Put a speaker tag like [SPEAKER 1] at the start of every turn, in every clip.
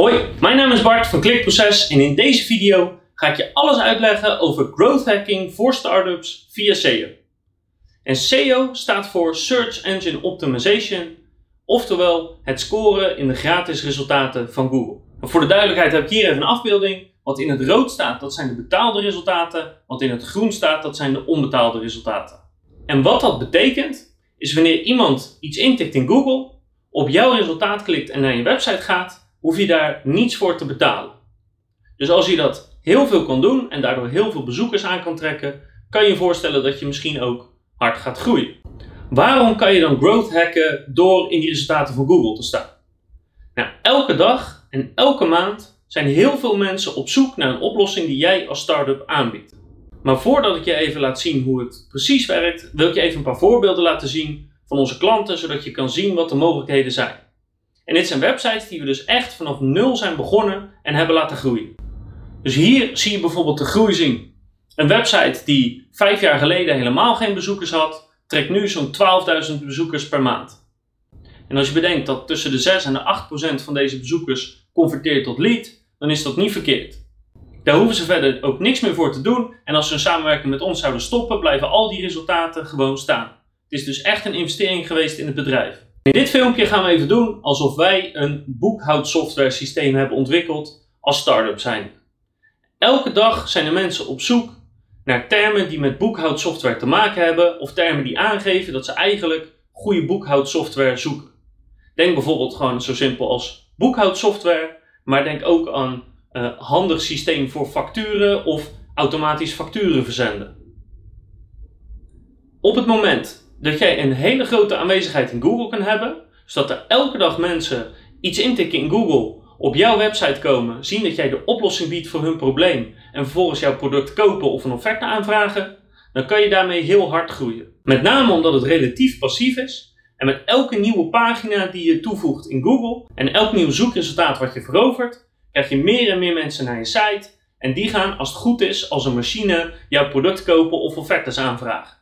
[SPEAKER 1] Hoi, mijn naam is Bart van Klikproces en in deze video ga ik je alles uitleggen over growth hacking voor startups via SEO. En SEO staat voor Search Engine Optimization, oftewel het scoren in de gratis resultaten van Google. Maar voor de duidelijkheid heb ik hier even een afbeelding. Wat in het rood staat, dat zijn de betaalde resultaten. Wat in het groen staat, dat zijn de onbetaalde resultaten. En wat dat betekent, is wanneer iemand iets intikt in Google, op jouw resultaat klikt en naar je website gaat, hoef je daar niets voor te betalen. Dus als je dat heel veel kan doen en daardoor heel veel bezoekers aan kan trekken, kan je je voorstellen dat je misschien ook hard gaat groeien. Waarom kan je dan growth hacken door in die resultaten van Google te staan? Nou, elke dag en elke maand zijn heel veel mensen op zoek naar een oplossing die jij als start-up aanbiedt. Maar voordat ik je even laat zien hoe het precies werkt, wil ik je even een paar voorbeelden laten zien van onze klanten, zodat je kan zien wat de mogelijkheden zijn. En dit zijn websites die we dus echt vanaf nul zijn begonnen en hebben laten groeien. Dus hier zie je bijvoorbeeld de groei zien. Een website die vijf jaar geleden helemaal geen bezoekers had, trekt nu zo'n 12.000 bezoekers per maand. En als je bedenkt dat tussen de 6 en de 8 procent van deze bezoekers converteert tot lead, dan is dat niet verkeerd. Daar hoeven ze verder ook niks meer voor te doen. En als ze een samenwerking met ons zouden stoppen, blijven al die resultaten gewoon staan. Het is dus echt een investering geweest in het bedrijf. In dit filmpje gaan we even doen alsof wij een boekhoudsoftware systeem hebben ontwikkeld als start-up zijn. Elke dag zijn er mensen op zoek naar termen die met boekhoudsoftware te maken hebben of termen die aangeven dat ze eigenlijk goede boekhoudsoftware zoeken. Denk bijvoorbeeld gewoon zo simpel als boekhoudsoftware, maar denk ook aan uh, handig systeem voor facturen of automatisch facturen verzenden. Op het moment dat jij een hele grote aanwezigheid in Google kan hebben, zodat er elke dag mensen iets intikken in Google, op jouw website komen, zien dat jij de oplossing biedt voor hun probleem en vervolgens jouw product kopen of een offerte aanvragen, dan kan je daarmee heel hard groeien. Met name omdat het relatief passief is en met elke nieuwe pagina die je toevoegt in Google en elk nieuw zoekresultaat wat je verovert, krijg je meer en meer mensen naar je site. En die gaan, als het goed is, als een machine jouw product kopen of offertes aanvragen.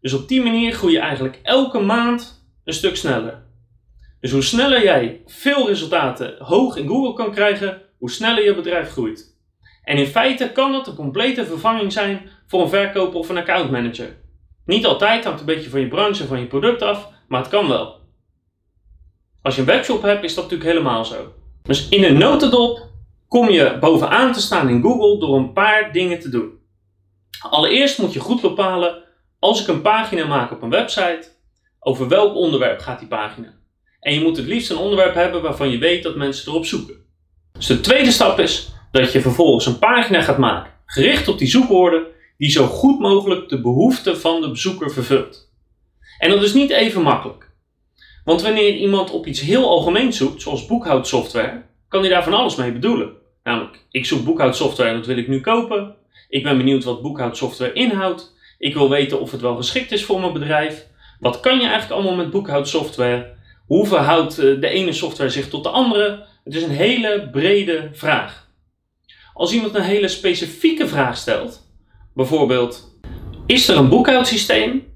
[SPEAKER 1] Dus op die manier groei je eigenlijk elke maand een stuk sneller. Dus hoe sneller jij veel resultaten hoog in Google kan krijgen, hoe sneller je bedrijf groeit. En in feite kan dat een complete vervanging zijn voor een verkoper of een accountmanager. Niet altijd, hangt een beetje van je branche en van je product af, maar het kan wel. Als je een webshop hebt, is dat natuurlijk helemaal zo. Dus in een notendop kom je bovenaan te staan in Google door een paar dingen te doen. Allereerst moet je goed bepalen, als ik een pagina maak op een website, over welk onderwerp gaat die pagina. En je moet het liefst een onderwerp hebben waarvan je weet dat mensen erop zoeken. Dus de tweede stap is dat je vervolgens een pagina gaat maken, gericht op die zoekwoorden, die zo goed mogelijk de behoeften van de bezoeker vervult. En dat is niet even makkelijk. Want wanneer iemand op iets heel algemeens zoekt, zoals boekhoudsoftware, kan hij daar van alles mee bedoelen. Namelijk, ik zoek boekhoudsoftware en dat wil ik nu kopen. Ik ben benieuwd wat boekhoudsoftware inhoudt. Ik wil weten of het wel geschikt is voor mijn bedrijf. Wat kan je eigenlijk allemaal met boekhoudsoftware? Hoe verhoudt eh, de ene software zich tot de andere? Het is een hele brede vraag. Als iemand een hele specifieke vraag stelt, bijvoorbeeld: is er een boekhoudsysteem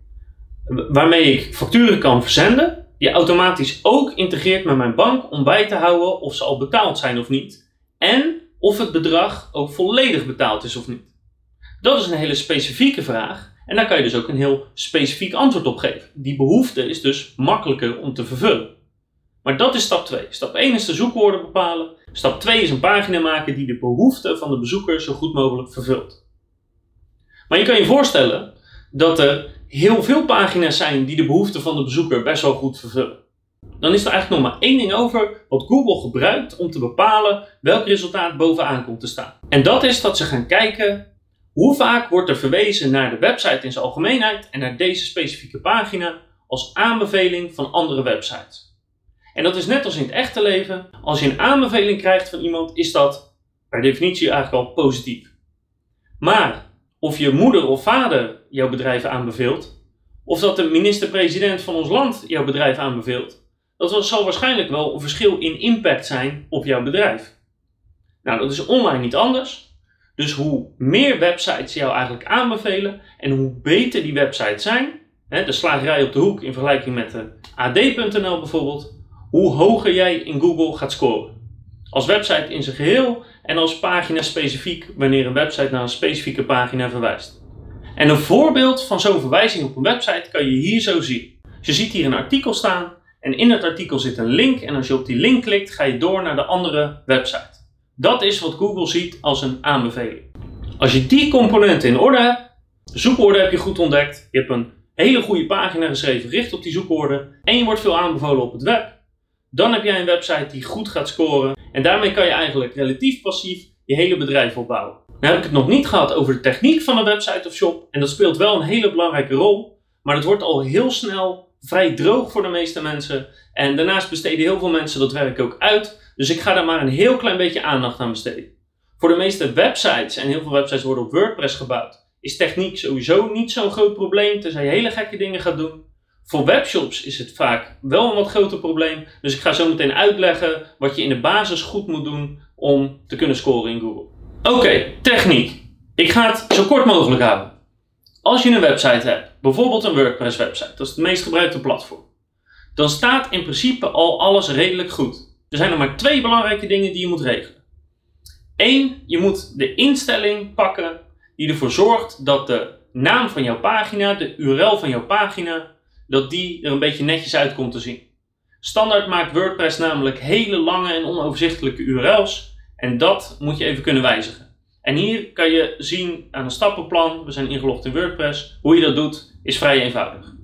[SPEAKER 1] waarmee ik facturen kan verzenden? die automatisch ook integreert met mijn bank om bij te houden of ze al betaald zijn of niet. En of het bedrag ook volledig betaald is of niet. Dat is een hele specifieke vraag en daar kan je dus ook een heel specifiek antwoord op geven. Die behoefte is dus makkelijker om te vervullen. Maar dat is stap 2. Stap 1 is de zoekwoorden bepalen. Stap 2 is een pagina maken die de behoefte van de bezoeker zo goed mogelijk vervult. Maar je kan je voorstellen dat er heel veel pagina's zijn die de behoeften van de bezoeker best wel goed vervullen. Dan is er eigenlijk nog maar één ding over wat Google gebruikt om te bepalen welk resultaat bovenaan komt te staan. En dat is dat ze gaan kijken hoe vaak wordt er verwezen naar de website in zijn algemeenheid en naar deze specifieke pagina als aanbeveling van andere websites. En dat is net als in het echte leven. Als je een aanbeveling krijgt van iemand, is dat per definitie eigenlijk al positief. Maar of je moeder of vader jouw bedrijf aanbeveelt, of dat de minister-president van ons land jouw bedrijf aanbeveelt, dat zal waarschijnlijk wel een verschil in impact zijn op jouw bedrijf. Nou, dat is online niet anders. Dus hoe meer websites jou eigenlijk aanbevelen en hoe beter die websites zijn, hè, de slagerij op de hoek in vergelijking met de AD.nl bijvoorbeeld, hoe hoger jij in Google gaat scoren. Als website in zijn geheel en als pagina specifiek wanneer een website naar een specifieke pagina verwijst. En een voorbeeld van zo'n verwijzing op een website kan je hier zo zien. Dus je ziet hier een artikel staan en in het artikel zit een link en als je op die link klikt ga je door naar de andere website. Dat is wat Google ziet als een aanbeveling. Als je die componenten in orde hebt, zoekwoorden heb je goed ontdekt, je hebt een hele goede pagina geschreven richt op die zoekwoorden en je wordt veel aanbevolen op het web, dan heb jij een website die goed gaat scoren en daarmee kan je eigenlijk relatief passief je hele bedrijf opbouwen. Nu heb ik het nog niet gehad over de techniek van een website of shop en dat speelt wel een hele belangrijke rol, maar het wordt al heel snel vrij droog voor de meeste mensen en daarnaast besteden heel veel mensen dat werk ook uit, dus ik ga daar maar een heel klein beetje aandacht aan besteden. Voor de meeste websites, en heel veel websites worden op WordPress gebouwd, is techniek sowieso niet zo'n groot probleem, tenzij je hele gekke dingen gaat doen. Voor webshops is het vaak wel een wat groter probleem. Dus ik ga zo meteen uitleggen wat je in de basis goed moet doen om te kunnen scoren in Google. Oké, techniek. Ik ga het zo kort mogelijk houden. Als je een website hebt, bijvoorbeeld een WordPress website, dat is het meest gebruikte platform, dan staat in principe al alles redelijk goed. Er zijn er maar twee belangrijke dingen die je moet regelen. Eén, je moet de instelling pakken die ervoor zorgt dat de naam van jouw pagina, de URL van jouw pagina, dat die er een beetje netjes uit komt te zien. Standaard maakt WordPress namelijk hele lange en onoverzichtelijke URL's en dat moet je even kunnen wijzigen. En hier kan je zien aan een stappenplan, we zijn ingelogd in WordPress, hoe je dat doet is vrij eenvoudig.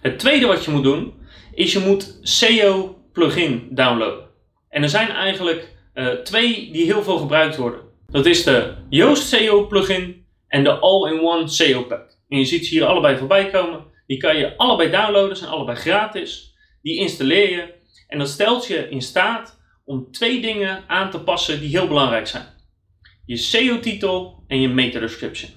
[SPEAKER 1] Het tweede wat je moet doen, is je moet SEO plugin downloaden. En er zijn eigenlijk uh, twee die heel veel gebruikt worden. Dat is de Yoast SEO plugin en de All-in-One SEO pack. En je ziet ze hier allebei voorbij komen. Die kan je allebei downloaden, zijn allebei gratis. Die installeer je en dat stelt je in staat om twee dingen aan te passen die heel belangrijk zijn. Je SEO-titel en je meta-description.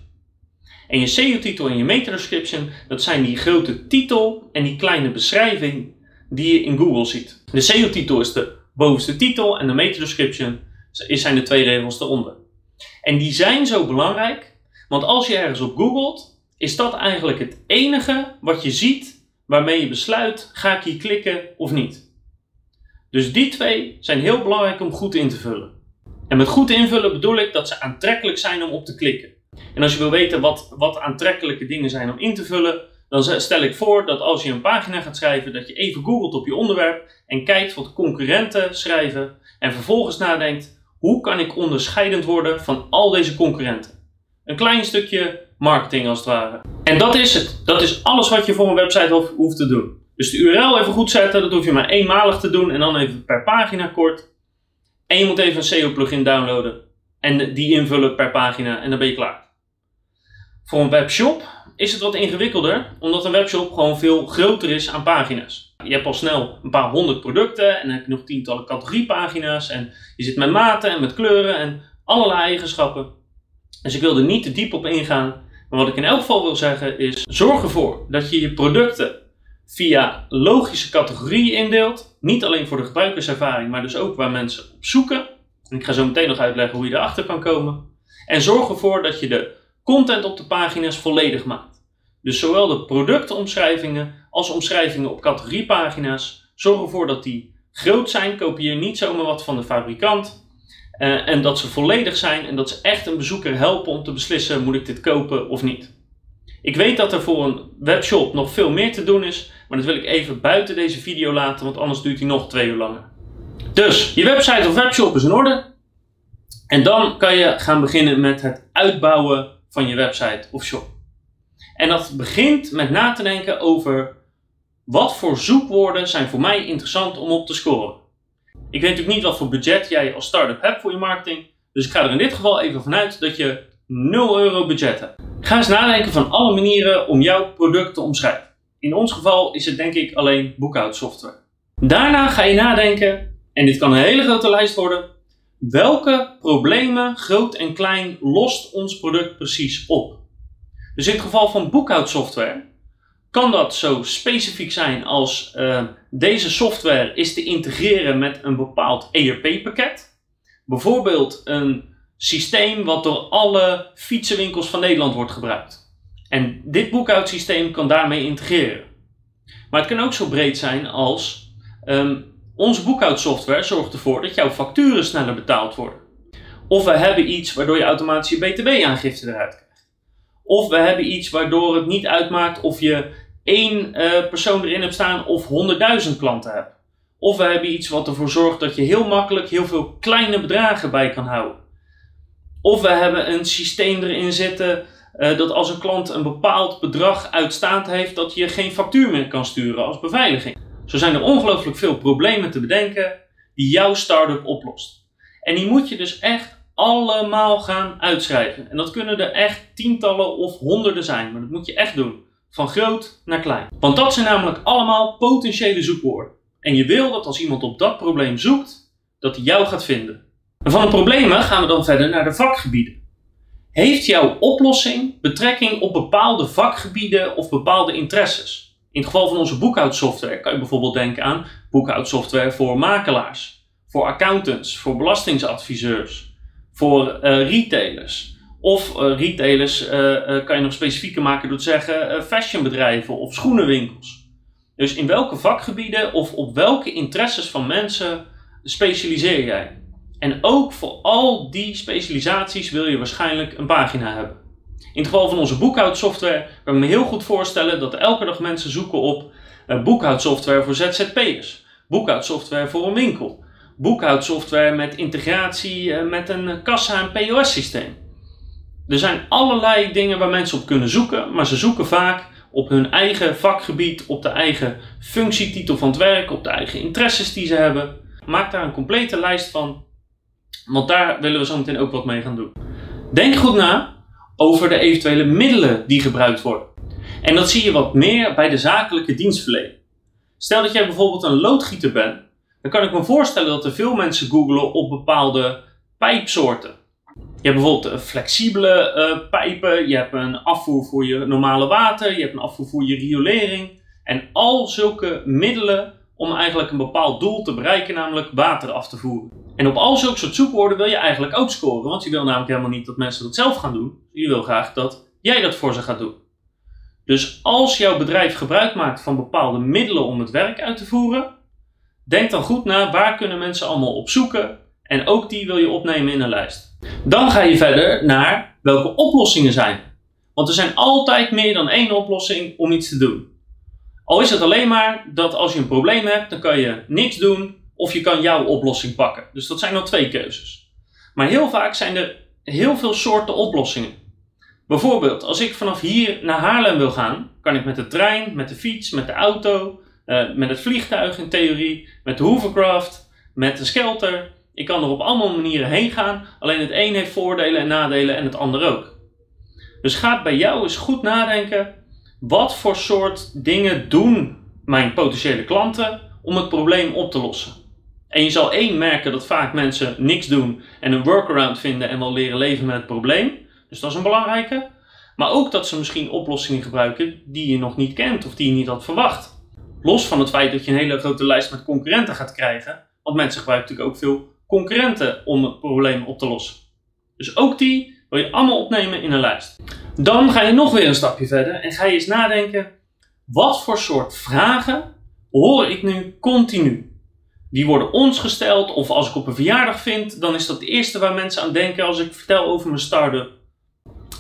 [SPEAKER 1] En je SEO-titel en je meta-description, dat zijn die grote titel en die kleine beschrijving die je in Google ziet. De SEO-titel is de bovenste titel en de meta-description zijn de twee regels eronder. En die zijn zo belangrijk, want als je ergens op googelt, is dat eigenlijk het enige wat je ziet waarmee je besluit, ga ik hier klikken of niet. Dus die twee zijn heel belangrijk om goed in te vullen. En met goed invullen bedoel ik dat ze aantrekkelijk zijn om op te klikken. En als je wil weten wat, wat aantrekkelijke dingen zijn om in te vullen, dan stel ik voor dat als je een pagina gaat schrijven, dat je even googelt op je onderwerp en kijkt wat concurrenten schrijven en vervolgens nadenkt, hoe kan ik onderscheidend worden van al deze concurrenten? Een klein stukje marketing als het ware. En dat is het. Dat is alles wat je voor een website hoeft te doen. Dus de URL even goed zetten, dat hoef je maar eenmalig te doen en dan even per pagina kort. En je moet even een SEO plugin downloaden en die invullen per pagina en dan ben je klaar. Voor een webshop is het wat ingewikkelder, omdat een webshop gewoon veel groter is aan pagina's. Je hebt al snel een paar honderd producten en dan heb je nog tientallen categoriepagina's en je zit met maten en met kleuren en allerlei eigenschappen. Dus ik wil er niet te diep op ingaan, maar wat ik in elk geval wil zeggen is: zorg ervoor dat je je producten via logische categorieën indeelt. Niet alleen voor de gebruikerservaring, maar dus ook waar mensen op zoeken. En ik ga zo meteen nog uitleggen hoe je erachter kan komen. En zorg ervoor dat je de content op de pagina's volledig maakt. Dus zowel de productomschrijvingen als omschrijvingen op categoriepagina's. Zorg ervoor dat die groot zijn. Kopieer niet zomaar wat van de fabrikant. Uh, en dat ze volledig zijn en dat ze echt een bezoeker helpen om te beslissen: moet ik dit kopen of niet. Ik weet dat er voor een webshop nog veel meer te doen is, maar dat wil ik even buiten deze video laten, want anders duurt hij nog twee uur langer. Dus je website of webshop is in orde. En dan kan je gaan beginnen met het uitbouwen van je website of shop. En dat begint met na te denken over wat voor zoekwoorden zijn voor mij interessant om op te scoren. Ik weet natuurlijk niet wat voor budget jij als start-up hebt voor je marketing, dus ik ga er in dit geval even vanuit dat je 0 euro budget hebt. Ga eens nadenken van alle manieren om jouw product te omschrijven. In ons geval is het denk ik alleen boekhoudsoftware. Daarna ga je nadenken, en dit kan een hele grote lijst worden, welke problemen, groot en klein, lost ons product precies op? Dus in het geval van boekhoudsoftware kan dat zo specifiek zijn als uh, deze software is te integreren met een bepaald ERP-pakket. Bijvoorbeeld een systeem wat door alle fietsenwinkels van Nederland wordt gebruikt. En dit boekhoudsysteem kan daarmee integreren. Maar het kan ook zo breed zijn als um, Onze boekhoudsoftware zorgt ervoor dat jouw facturen sneller betaald worden. Of we hebben iets waardoor je automatisch je BTW-aangifte eruit krijgt. Of we hebben iets waardoor het niet uitmaakt of je één uh, persoon erin hebt staan of 100.000 klanten hebt. Of we hebben iets wat ervoor zorgt dat je heel makkelijk heel veel kleine bedragen bij kan houden. Of we hebben een systeem erin zitten uh, dat als een klant een bepaald bedrag uitstaand heeft, dat je geen factuur meer kan sturen als beveiliging. Zo zijn er ongelooflijk veel problemen te bedenken die jouw start-up oplost. En die moet je dus echt allemaal gaan uitschrijven. En dat kunnen er echt tientallen of honderden zijn, maar dat moet je echt doen. Van groot naar klein. Want dat zijn namelijk allemaal potentiële zoekwoorden. En je wil dat als iemand op dat probleem zoekt, dat hij jou gaat vinden. En van de problemen gaan we dan verder naar de vakgebieden. Heeft jouw oplossing betrekking op bepaalde vakgebieden of bepaalde interesses? In het geval van onze boekhoudsoftware kan je bijvoorbeeld denken aan boekhoudsoftware voor makelaars, voor accountants, voor belastingsadviseurs, voor uh, retailers. Of uh, retailers uh, kan je nog specifieker maken door te zeggen fashionbedrijven of schoenenwinkels. Dus in welke vakgebieden of op welke interesses van mensen specialiseer jij? En ook voor al die specialisaties wil je waarschijnlijk een pagina hebben. In het geval van onze boekhoudsoftware kan ik me heel goed voorstellen dat elke dag mensen zoeken op uh, boekhoudsoftware voor ZZP'ers, boekhoudsoftware voor een winkel, boekhoudsoftware met integratie uh, met een kassa- en POS-systeem. Er zijn allerlei dingen waar mensen op kunnen zoeken, maar ze zoeken vaak op hun eigen vakgebied, op de eigen functietitel van het werk, op de eigen interesses die ze hebben. Maak daar een complete lijst van, want daar willen we zo meteen ook wat mee gaan doen. Denk goed na over de eventuele middelen die gebruikt worden. En dat zie je wat meer bij de zakelijke dienstverlening. Stel dat jij bijvoorbeeld een loodgieter bent, dan kan ik me voorstellen dat er veel mensen googelen op bepaalde pijpsoorten. Je hebt bijvoorbeeld flexibele uh, pijpen, je hebt een afvoer voor je normale water, je hebt een afvoer voor je riolering. En al zulke middelen om eigenlijk een bepaald doel te bereiken, namelijk water af te voeren. En op al zulke soort zoekwoorden wil je eigenlijk ook scoren, want je wil namelijk helemaal niet dat mensen dat zelf gaan doen. Je wil graag dat jij dat voor ze gaat doen. Dus als jouw bedrijf gebruik maakt van bepaalde middelen om het werk uit te voeren, denk dan goed na waar kunnen mensen allemaal op zoeken en ook die wil je opnemen in een lijst. Dan ga je verder naar welke oplossingen zijn. Want er zijn altijd meer dan één oplossing om iets te doen. Al is het alleen maar dat als je een probleem hebt, dan kan je niks doen of je kan jouw oplossing pakken. Dus dat zijn dan twee keuzes. Maar heel vaak zijn er heel veel soorten oplossingen. Bijvoorbeeld, als ik vanaf hier naar Haarlem wil gaan, kan ik met de trein, met de fiets, met de auto, uh, met het vliegtuig in theorie, met de hovercraft, met de skelter. Ik kan er op allemaal manieren heen gaan. Alleen het een heeft voordelen en nadelen en het ander ook. Dus ga bij jou eens goed nadenken wat voor soort dingen doen mijn potentiële klanten om het probleem op te lossen? En je zal één merken dat vaak mensen niks doen en een workaround vinden en wel leren leven met het probleem. Dus dat is een belangrijke. Maar ook dat ze misschien oplossingen gebruiken die je nog niet kent of die je niet had verwacht. Los van het feit dat je een hele grote lijst met concurrenten gaat krijgen. Want mensen gebruiken natuurlijk ook veel concurrenten om het probleem op te lossen. Dus ook die wil je allemaal opnemen in een lijst. Dan ga je nog weer een stapje verder en ga je eens nadenken: wat voor soort vragen hoor ik nu continu? Die worden ons gesteld, of als ik op een verjaardag vind, dan is dat het eerste waar mensen aan denken als ik vertel over mijn start-up.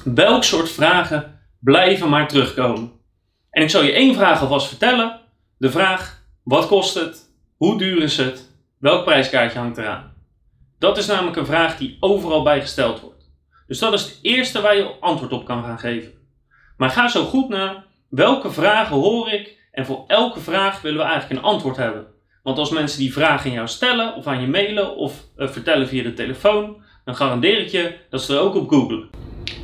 [SPEAKER 1] Welk soort vragen blijven maar terugkomen? En ik zal je één vraag alvast vertellen. De vraag: wat kost het? Hoe duur is het? Welk prijskaartje hangt eraan? Dat is namelijk een vraag die overal bij gesteld wordt. Dus dat is het eerste waar je antwoord op kan gaan geven. Maar ga zo goed na welke vragen hoor ik en voor elke vraag willen we eigenlijk een antwoord hebben. Want als mensen die vraag aan jou stellen of aan je mailen of uh, vertellen via de telefoon, dan garandeer ik je dat ze er ook op googlen.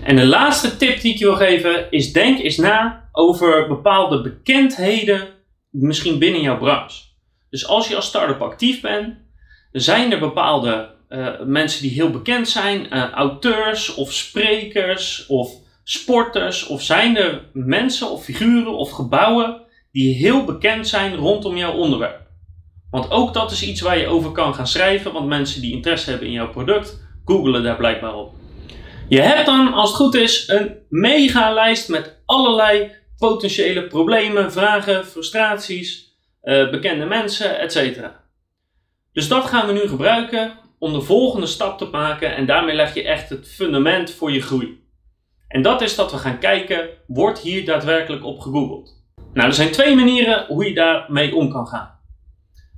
[SPEAKER 1] En de laatste tip die ik je wil geven is denk eens na over bepaalde bekendheden misschien binnen jouw branche. Dus als je als start-up actief bent, zijn er bepaalde uh, mensen die heel bekend zijn, uh, auteurs of sprekers of sporters, of zijn er mensen of figuren of gebouwen die heel bekend zijn rondom jouw onderwerp? Want ook dat is iets waar je over kan gaan schrijven, want mensen die interesse hebben in jouw product, googelen daar blijkbaar op. Je hebt dan, als het goed is, een mega lijst met allerlei potentiële problemen, vragen, frustraties, uh, bekende mensen, etc. Dus dat gaan we nu gebruiken om de volgende stap te maken en daarmee leg je echt het fundament voor je groei. En dat is dat we gaan kijken, wordt hier daadwerkelijk op gegoogeld? Nou, er zijn twee manieren hoe je daarmee om kan gaan.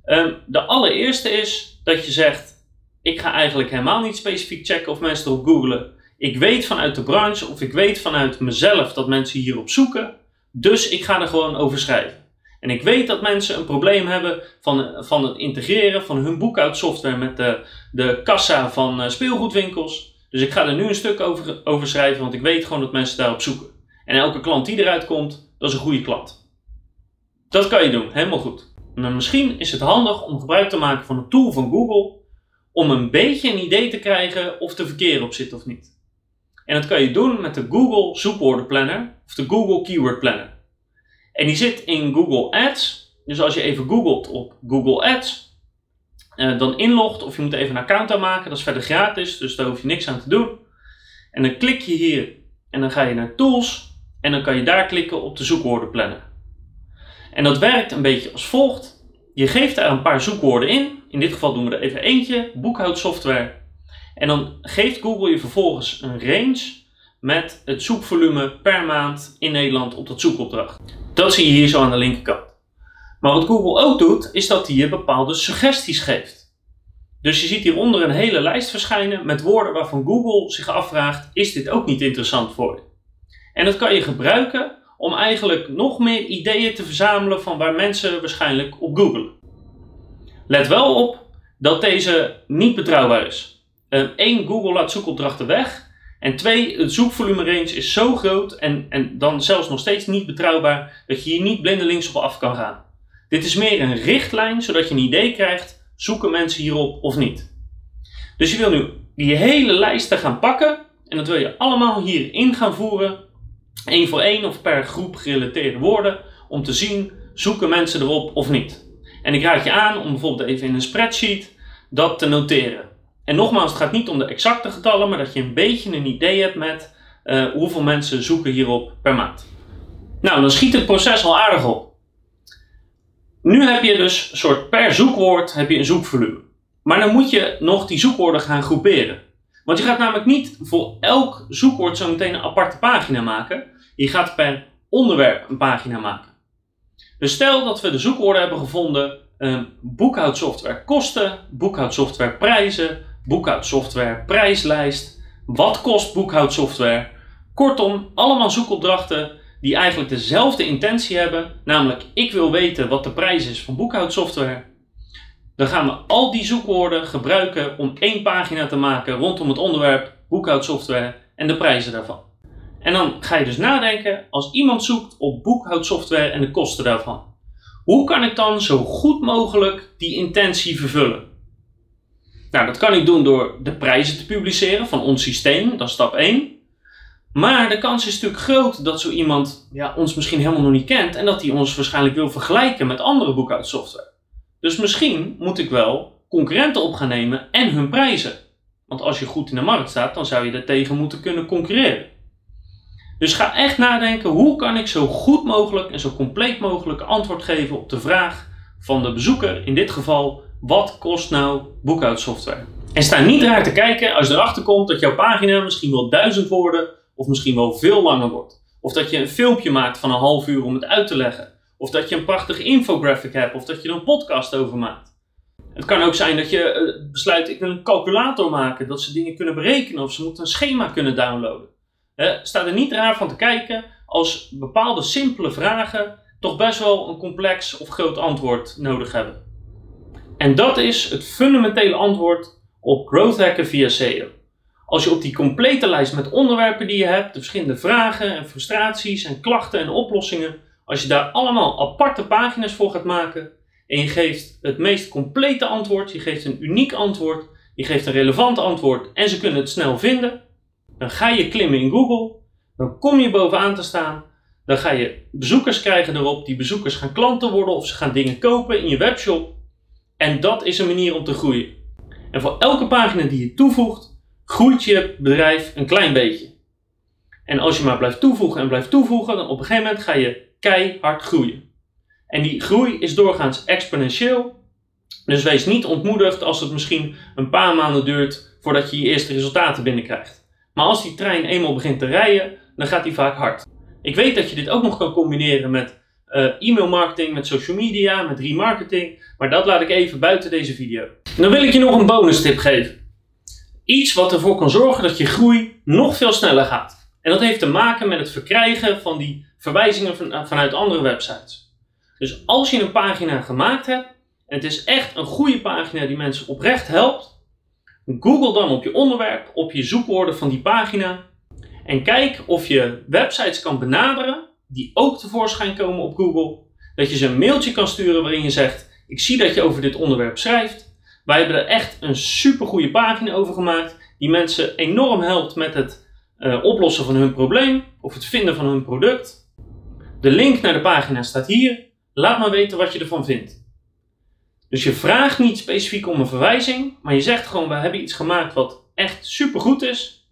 [SPEAKER 1] Ehm, de allereerste is dat je zegt, ik ga eigenlijk helemaal niet specifiek checken of mensen erop googelen. Ik weet vanuit de branche of ik weet vanuit mezelf dat mensen hierop zoeken, dus ik ga er gewoon over schrijven. En ik weet dat mensen een probleem hebben van, van het integreren van hun boekhoudsoftware met de, de kassa van uh, speelgoedwinkels. Dus ik ga er nu een stuk over, over schrijven, want ik weet gewoon dat mensen daarop zoeken. En elke klant die eruit komt, dat is een goede klant. Dat kan je doen, helemaal goed. Maar misschien is het handig om gebruik te maken van een tool van Google om een beetje een idee te krijgen of er verkeer op zit of niet. En dat kan je doen met de Google zoekwoordenplanner of de Google Keyword Planner. En die zit in Google Ads. Dus als je even googelt op Google Ads, eh, dan inlogt of je moet even een account aanmaken. Dat is verder gratis, dus daar hoef je niks aan te doen. En dan klik je hier en dan ga je naar Tools en dan kan je daar klikken op de zoekwoordenplanner. En dat werkt een beetje als volgt. Je geeft daar een paar zoekwoorden in. In dit geval doen we er even eentje, boekhoudsoftware. En dan geeft Google je vervolgens een range met het zoekvolume per maand in Nederland op dat zoekopdracht. Dat zie je hier zo aan de linkerkant. Maar wat Google ook doet, is dat hij je bepaalde suggesties geeft. Dus je ziet hieronder een hele lijst verschijnen met woorden waarvan Google zich afvraagt: is dit ook niet interessant voor je? En dat kan je gebruiken om eigenlijk nog meer ideeën te verzamelen van waar mensen waarschijnlijk op googelen. Let wel op dat deze niet betrouwbaar is. Eén, uh, Google laat zoekopdrachten weg. En twee, het zoekvolume range is zo groot en, en dan zelfs nog steeds niet betrouwbaar dat je hier niet blindelings op af kan gaan. Dit is meer een richtlijn zodat je een idee krijgt, zoeken mensen hierop of niet. Dus je wil nu die hele lijsten gaan pakken en dat wil je allemaal hierin gaan voeren, één voor één of per groep gerelateerde woorden, om te zien, zoeken mensen erop of niet. En ik raad je aan om bijvoorbeeld even in een spreadsheet dat te noteren. En nogmaals, het gaat niet om de exacte getallen, maar dat je een beetje een idee hebt met uh, hoeveel mensen zoeken hierop per maand. Nou, dan schiet het proces al aardig op. Nu heb je dus een soort per zoekwoord heb je een zoekvolume. Maar dan moet je nog die zoekwoorden gaan groeperen. Want je gaat namelijk niet voor elk zoekwoord zo meteen een aparte pagina maken. Je gaat per onderwerp een pagina maken. Dus stel dat we de zoekwoorden hebben gevonden: um, boekhoudsoftware kosten, boekhoudsoftware prijzen, boekhoudsoftware prijslijst, wat kost boekhoudsoftware. Kortom, allemaal zoekopdrachten die eigenlijk dezelfde intentie hebben, namelijk ik wil weten wat de prijs is van boekhoudsoftware. Dan gaan we al die zoekwoorden gebruiken om één pagina te maken rondom het onderwerp boekhoudsoftware en de prijzen daarvan. En dan ga je dus nadenken als iemand zoekt op boekhoudsoftware en de kosten daarvan. Hoe kan ik dan zo goed mogelijk die intentie vervullen? Nou, dat kan ik doen door de prijzen te publiceren van ons systeem, dat is stap 1. Maar de kans is natuurlijk groot dat zo iemand ja, ons misschien helemaal nog niet kent en dat hij ons waarschijnlijk wil vergelijken met andere boekhoudsoftware. Dus misschien moet ik wel concurrenten op gaan nemen en hun prijzen. Want als je goed in de markt staat, dan zou je er tegen moeten kunnen concurreren. Dus ga echt nadenken, hoe kan ik zo goed mogelijk en zo compleet mogelijk antwoord geven op de vraag van de bezoeker, in dit geval, wat kost nou boekhoudsoftware? En sta niet raar te kijken als je erachter komt dat jouw pagina misschien wel duizend woorden of misschien wel veel langer wordt. Of dat je een filmpje maakt van een half uur om het uit te leggen. Of dat je een prachtige infographic hebt of dat je er een podcast over maakt. Het kan ook zijn dat je eh, besluit, ik wil een calculator maken, dat ze dingen kunnen berekenen of ze moeten een schema kunnen downloaden. sta er niet raar van te kijken als bepaalde simpele vragen toch best wel een complex of groot antwoord nodig hebben. En dat is het fundamentele antwoord op growth hacken via SEO. Als je op die complete lijst met onderwerpen die je hebt, de verschillende vragen en frustraties en klachten en oplossingen, als je daar allemaal aparte pagina's voor gaat maken en je geeft het meest complete antwoord, je geeft een uniek antwoord, je geeft een relevant antwoord en ze kunnen het snel vinden, dan ga je klimmen in Google, dan kom je bovenaan te staan, dan ga je bezoekers krijgen erop, die bezoekers gaan klanten worden of ze gaan dingen kopen in je webshop en dat is een manier om te groeien. En voor elke pagina die je toevoegt, groeit je bedrijf een klein beetje. En als je maar blijft toevoegen en blijft toevoegen, dan op een gegeven moment ga je keihard groeien. En die groei is doorgaans exponentieel. Dus wees niet ontmoedigd als het misschien een paar maanden duurt voordat je je eerste resultaten binnenkrijgt. Maar als die trein eenmaal begint te rijden, dan gaat die vaak hard. Ik weet dat je dit ook nog kan combineren met uh, e-mail marketing, met social media, met remarketing, maar dat laat ik even buiten deze video. Dan wil ik je nog een bonus tip geven. Iets wat ervoor kan zorgen dat je groei nog veel sneller gaat. En dat heeft te maken met het verkrijgen van die verwijzingen van, vanuit andere websites. Dus als je een pagina gemaakt hebt en het is echt een goede pagina die mensen oprecht helpt, Google dan op je onderwerp, op je zoekwoorden van die pagina en kijk of je websites kan benaderen die ook tevoorschijn komen op Google. Dat je ze een mailtje kan sturen waarin je zegt: Ik zie dat je over dit onderwerp schrijft. Wij hebben er echt een super goede pagina over gemaakt, die mensen enorm helpt met het uh, oplossen van hun probleem of het vinden van hun product. De link naar de pagina staat hier. Laat maar weten wat je ervan vindt. Dus je vraagt niet specifiek om een verwijzing, maar je zegt gewoon: We hebben iets gemaakt wat echt super goed is.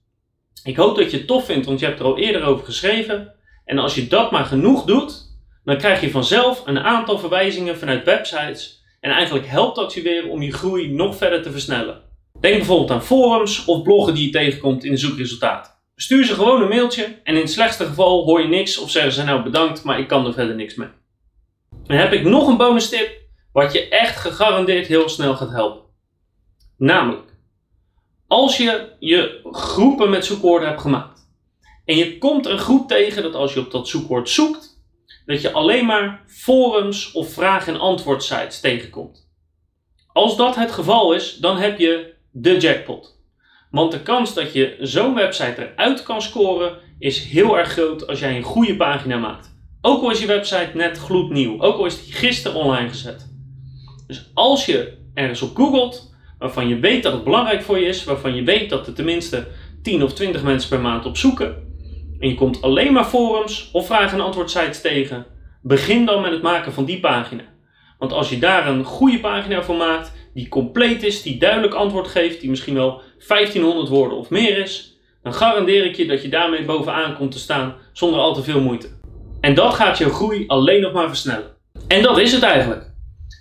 [SPEAKER 1] Ik hoop dat je het tof vindt, want je hebt er al eerder over geschreven. En als je dat maar genoeg doet, dan krijg je vanzelf een aantal verwijzingen vanuit websites. En eigenlijk helpt dat je weer om je groei nog verder te versnellen. Denk bijvoorbeeld aan forums of bloggen die je tegenkomt in de zoekresultaten. Stuur ze gewoon een mailtje en in het slechtste geval hoor je niks of zeggen ze nou bedankt, maar ik kan er verder niks mee. Dan heb ik nog een bonus tip wat je echt gegarandeerd heel snel gaat helpen. Namelijk, als je je groepen met zoekwoorden hebt gemaakt en je komt een groep tegen dat als je op dat zoekwoord zoekt, dat je alleen maar forums of vraag- en antwoord sites tegenkomt. Als dat het geval is, dan heb je de jackpot. Want de kans dat je zo'n website eruit kan scoren is heel erg groot als jij een goede pagina maakt. Ook al is je website net gloednieuw, ook al is die gisteren online gezet. Dus als je ergens op googelt, waarvan je weet dat het belangrijk voor je is, waarvan je weet dat er tenminste 10 of 20 mensen per maand op zoeken, en je komt alleen maar forums of vraag- en antwoord sites tegen, begin dan met het maken van die pagina. Want als je daar een goede pagina voor maakt, die compleet is, die duidelijk antwoord geeft, die misschien wel 1500 woorden of meer is, dan garandeer ik je dat je daarmee bovenaan komt te staan zonder al te veel moeite. En dat gaat je groei alleen nog maar versnellen. En dat is het eigenlijk.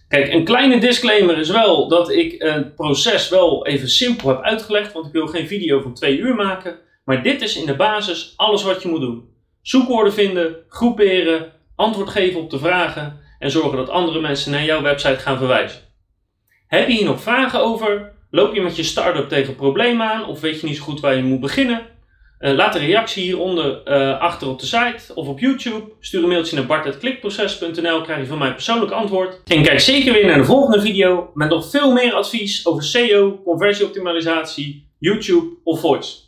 [SPEAKER 1] Kijk, een kleine disclaimer is wel dat ik het proces wel even simpel heb uitgelegd, want ik wil geen video van twee uur maken. Maar dit is in de basis alles wat je moet doen. Zoekwoorden vinden, groeperen, antwoord geven op de vragen en zorgen dat andere mensen naar jouw website gaan verwijzen. Heb je hier nog vragen over? Loop je met je start-up tegen problemen aan of weet je niet zo goed waar je moet beginnen? Uh, laat een reactie hieronder uh, achter op de site of op YouTube. Stuur een mailtje naar bart.klikproces.nl, krijg je van mij persoonlijk antwoord. En kijk zeker weer naar de volgende video met nog veel meer advies over SEO, conversieoptimalisatie, YouTube of voice.